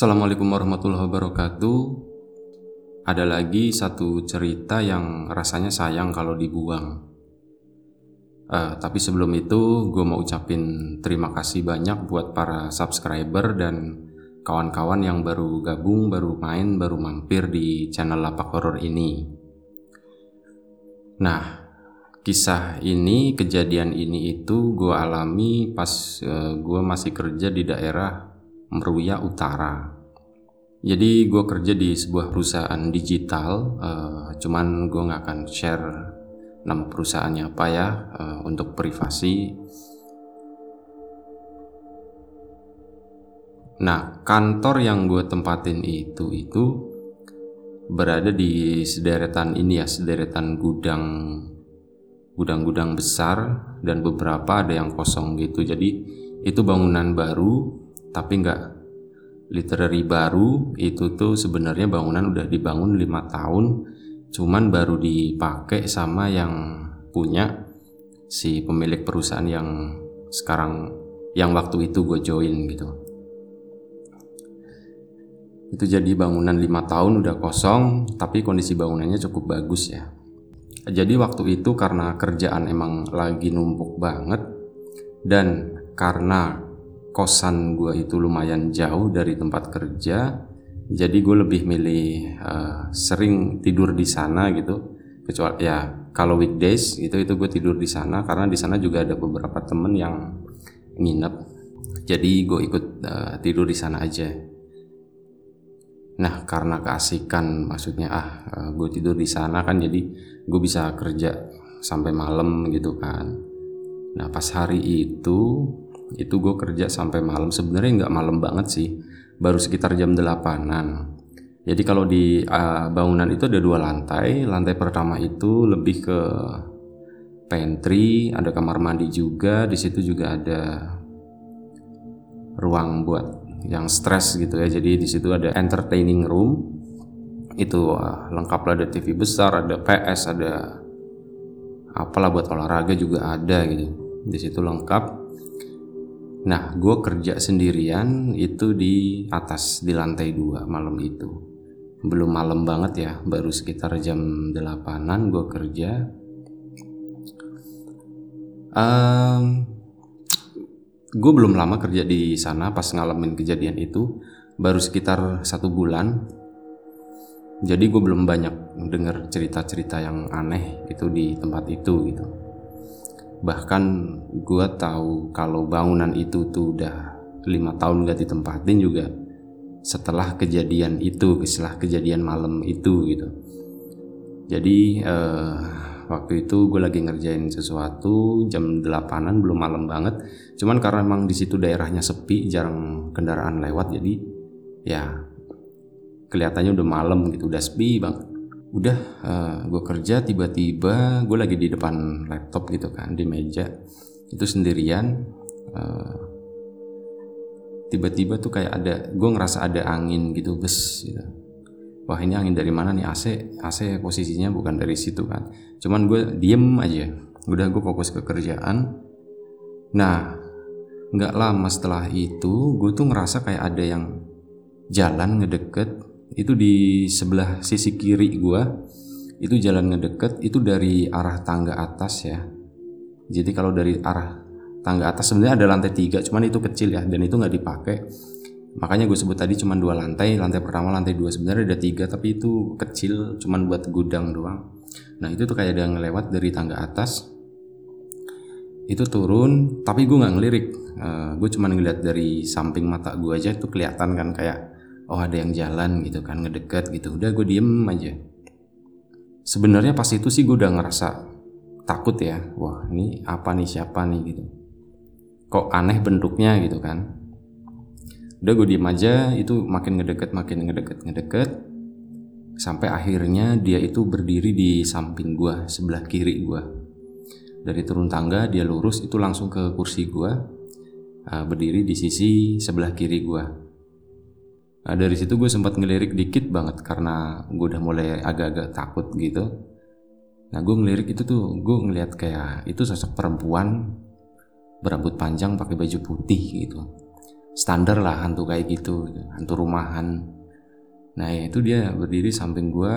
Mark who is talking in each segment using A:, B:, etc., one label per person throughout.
A: Assalamualaikum warahmatullahi wabarakatuh. Ada lagi satu cerita yang rasanya sayang kalau dibuang. Uh, tapi sebelum itu, gue mau ucapin terima kasih banyak buat para subscriber dan kawan-kawan yang baru gabung, baru main, baru mampir di channel Lapak Horror ini. Nah, kisah ini, kejadian ini itu gue alami pas uh, gue masih kerja di daerah Meruya Utara. Jadi gue kerja di sebuah perusahaan digital, uh, cuman gue nggak akan share nama perusahaannya apa ya uh, untuk privasi. Nah kantor yang gue tempatin itu itu berada di sederetan ini ya sederetan gudang gudang-gudang besar dan beberapa ada yang kosong gitu. Jadi itu bangunan baru tapi nggak. Literary baru itu tuh sebenarnya bangunan udah dibangun lima tahun. Cuman baru dipakai sama yang punya si pemilik perusahaan yang sekarang yang waktu itu gue join gitu. Itu jadi bangunan lima tahun udah kosong tapi kondisi bangunannya cukup bagus ya. Jadi waktu itu karena kerjaan emang lagi numpuk banget dan karena kosan gue itu lumayan jauh dari tempat kerja jadi gue lebih milih uh, sering tidur di sana gitu. Kecuali ya kalau weekdays itu itu gue tidur di sana karena di sana juga ada beberapa temen yang nginep. Jadi gue ikut uh, tidur di sana aja. Nah karena keasikan maksudnya ah uh, eh, gue tidur di sana kan jadi gue bisa kerja sampai malam gitu kan. Nah pas hari itu itu gue kerja sampai malam. Sebenarnya nggak malam banget sih. Baru sekitar jam delapanan. Jadi kalau di uh, bangunan itu ada dua lantai. Lantai pertama itu lebih ke pantry ada kamar mandi juga. Di situ juga ada ruang buat yang stres gitu ya. Jadi di situ ada entertaining room. Itu uh, lengkap lah ada TV besar ada PS ada apalah buat olahraga juga ada gitu. Di situ lengkap Nah, gue kerja sendirian itu di atas di lantai dua malam itu. Belum malam banget ya, baru sekitar jam delapanan gue kerja. Um, gue belum lama kerja di sana pas ngalamin kejadian itu, baru sekitar satu bulan. Jadi gue belum banyak dengar cerita-cerita yang aneh itu di tempat itu gitu bahkan gue tahu kalau bangunan itu tuh udah lima tahun gak ditempatin juga setelah kejadian itu setelah kejadian malam itu gitu. Jadi uh, waktu itu gue lagi ngerjain sesuatu jam delapanan belum malam banget. Cuman karena emang di situ daerahnya sepi jarang kendaraan lewat jadi ya kelihatannya udah malam gitu udah sepi banget udah uh, eh, gue kerja tiba-tiba gue lagi di depan laptop gitu kan di meja. Itu sendirian uh, tiba-tiba tuh kayak ada gue ngerasa ada angin gitu bes gitu. Wah ini angin dari mana nih? AC AC posisinya bukan dari situ kan. Cuman gue diem aja. Udah gue fokus ke kerjaan. Nah nggak lama setelah itu gue tuh ngerasa kayak ada yang jalan ngedeket itu di sebelah sisi kiri gua itu jalan ngedeket itu dari arah tangga atas ya. Jadi kalau dari arah tangga atas sebenarnya ada lantai tiga cuman itu kecil ya dan itu nggak dipakai. Makanya gue sebut tadi cuma dua lantai lantai pertama lantai dua. Sebenarnya ada tiga tapi itu kecil cuman buat gudang doang. Nah itu tuh kayak ada ngelewat dari tangga atas. Itu turun tapi gue nggak ngelirik. Uh, eh, gue cuma ngeliat dari samping mata gue aja itu kelihatan kan kayak oh ada yang jalan gitu kan ngedeket gitu. Udah gue diem aja. Sebenarnya pas itu sih gue udah ngerasa takut ya. Wah ini apa nih siapa nih gitu. Kok aneh bentuknya gitu kan. Udah gue diem aja. Itu makin ngedeket makin ngedeket ngedeket sampai akhirnya dia itu berdiri di samping gue sebelah kiri gue dari turun tangga dia lurus itu langsung ke kursi gue uh, berdiri di sisi sebelah kiri gue Nah, dari situ gue sempat ngelirik dikit banget karena gue udah mulai agak-agak takut gitu. Nah gue ngelirik itu tuh gue ngeliat kayak itu sosok perempuan berambut panjang pakai baju putih gitu. standar lah hantu kayak gitu, hantu rumahan. Nah itu dia berdiri samping gue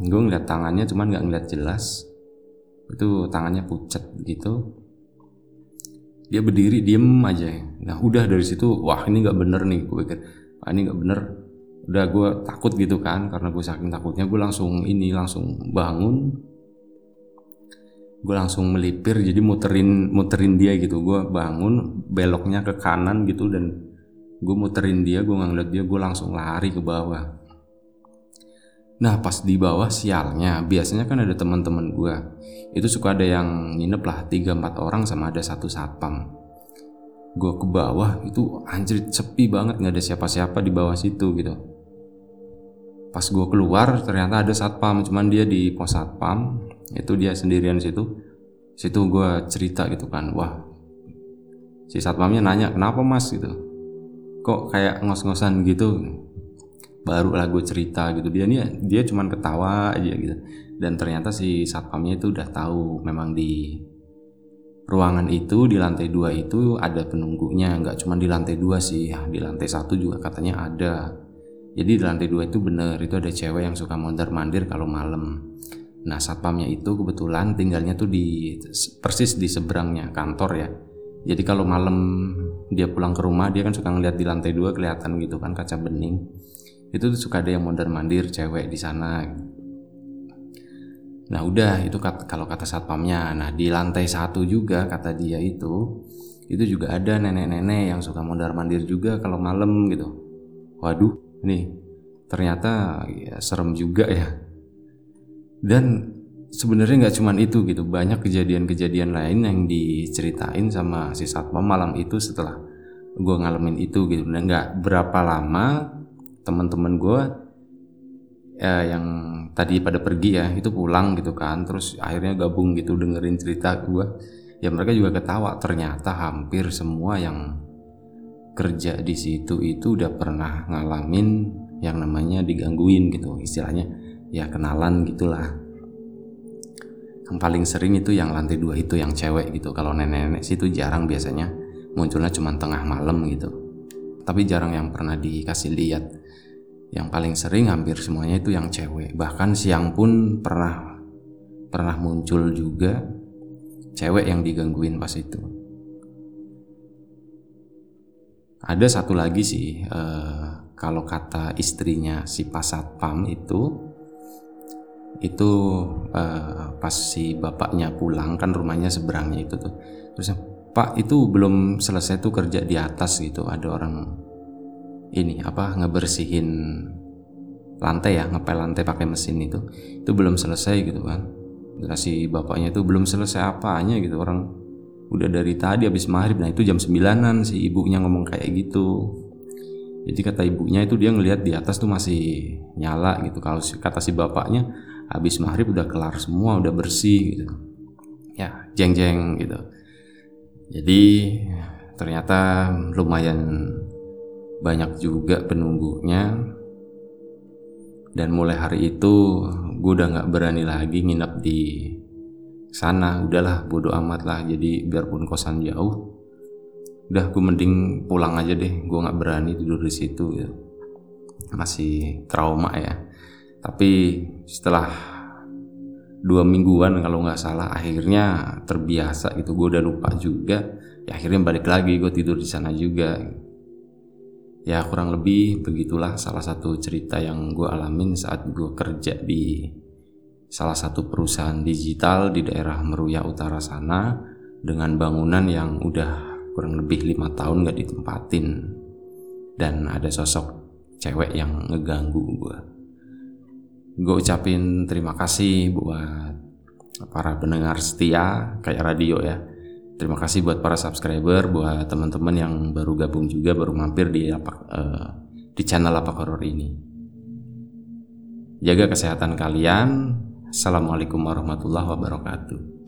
A: gue ngeliat tangannya cuman nggak ngeliat jelas. Itu tangannya pucat gitu. Dia berdiri diem aja. Nah udah dari situ wah ini nggak bener nih gue pikir wah ini nggak bener. Udah gue takut gitu kan karena gue saking takutnya gue langsung ini langsung bangun. Gue langsung melipir jadi muterin muterin dia gitu. Gue bangun beloknya ke kanan gitu dan gue muterin dia gue ngeliat dia gue langsung lari ke bawah. Nah pas di bawah sialnya biasanya kan ada teman-teman gue itu suka ada yang nginep lah tiga empat orang sama ada satu satpam gue ke bawah itu anjir sepi banget nggak ada siapa-siapa di bawah situ gitu. Pas gue keluar ternyata ada satpam cuman dia di pos satpam itu dia sendirian situ. Situ gue cerita gitu kan wah si satpamnya nanya kenapa mas? Gitu. Kok kayak ngos-ngosan gitu? Baru lah gue cerita gitu. Dia nih dia cuman ketawa aja gitu. Dan ternyata si satpamnya itu udah tahu memang di ruangan itu di lantai dua itu ada penunggunya nggak cuma di lantai dua sih ya, di lantai satu juga katanya ada jadi di lantai dua itu bener itu ada cewek yang suka mondar mandir kalau malam Nah satpamnya itu kebetulan tinggalnya tuh di persis di seberangnya kantor ya. Jadi kalau malam dia pulang ke rumah dia kan suka ngeliat di lantai dua kelihatan gitu kan kaca bening. Itu tuh suka ada yang mondar mandir cewek di sana. Nah udah itu kat, kalau kata satpamnya. Nah di lantai satu juga kata dia itu itu juga ada nenek-nenek yang suka mondar mandir juga kalau malam gitu. Waduh, nih ternyata ya serem juga ya dan sebenarnya nggak cuma itu gitu banyak kejadian-kejadian lain yang diceritain sama si satpam malam itu setelah gue ngalamin itu gitu dan nggak berapa lama teman-teman gue ya, yang tadi pada pergi ya itu pulang gitu kan. Terus akhirnya gabung gitu dengerin cerita gue ya mereka juga ketawa ternyata hampir semua yang kerja di situ itu udah pernah ngalamin yang namanya digangguin gitu istilahnya ya kenalan gitulah. Yang paling sering itu yang lantai dua itu yang cewek gitu. Kalau nenek-nenek sih itu jarang biasanya munculnya cuma tengah malam gitu. Tapi jarang yang pernah dikasih lihat yang paling sering hampir semuanya itu yang cewek. Bahkan siang pun pernah pernah muncul juga cewek yang digangguin pas itu. Ada satu lagi sih uh, kalau kata istrinya si pasatpam itu itu uh, pas si bapaknya pulang kan rumahnya seberangnya itu tuh. Terus pak itu belum selesai tuh kerja di atas gitu ada orang ini apa ngebersihin lantai ya ngepel lantai pakai mesin itu itu belum selesai gitu kan. Kasih bapaknya itu belum selesai apanya gitu orang udah dari tadi habis maghrib nah itu jam sembilanan si ibunya ngomong kayak gitu. Jadi kata ibunya itu dia ngelihat di atas tuh masih nyala gitu kalau kata si bapaknya habis maghrib udah kelar semua udah bersih gitu. Ya jeng jeng gitu. Jadi ternyata lumayan banyak juga penunggunya dan mulai hari itu gue udah nggak berani lagi nginep di sana. Udahlah bodo amat lah. Jadi biarpun kosan jauh udah gue mending pulang aja deh. Gue nggak berani tidur di situ ya. Masih trauma ya. Tapi setelah dua mingguan kalau nggak salah akhirnya terbiasa gitu. Gue udah lupa juga. Ya akhirnya balik lagi gue tidur di sana juga ya kurang lebih begitulah salah satu cerita yang gue alamin saat gue kerja di salah satu perusahaan digital di daerah Meruya Utara sana dengan bangunan yang udah kurang lebih lima tahun gak ditempatin. Dan ada sosok cewek yang ngeganggu gue gue ucapin terima kasih buat para pendengar setia kayak radio ya terima kasih buat para subscriber buat teman-teman yang baru gabung juga baru mampir di apa uh, di channel apa horor ini. Jaga kesehatan kalian. Assalamualaikum warahmatullahi wabarakatuh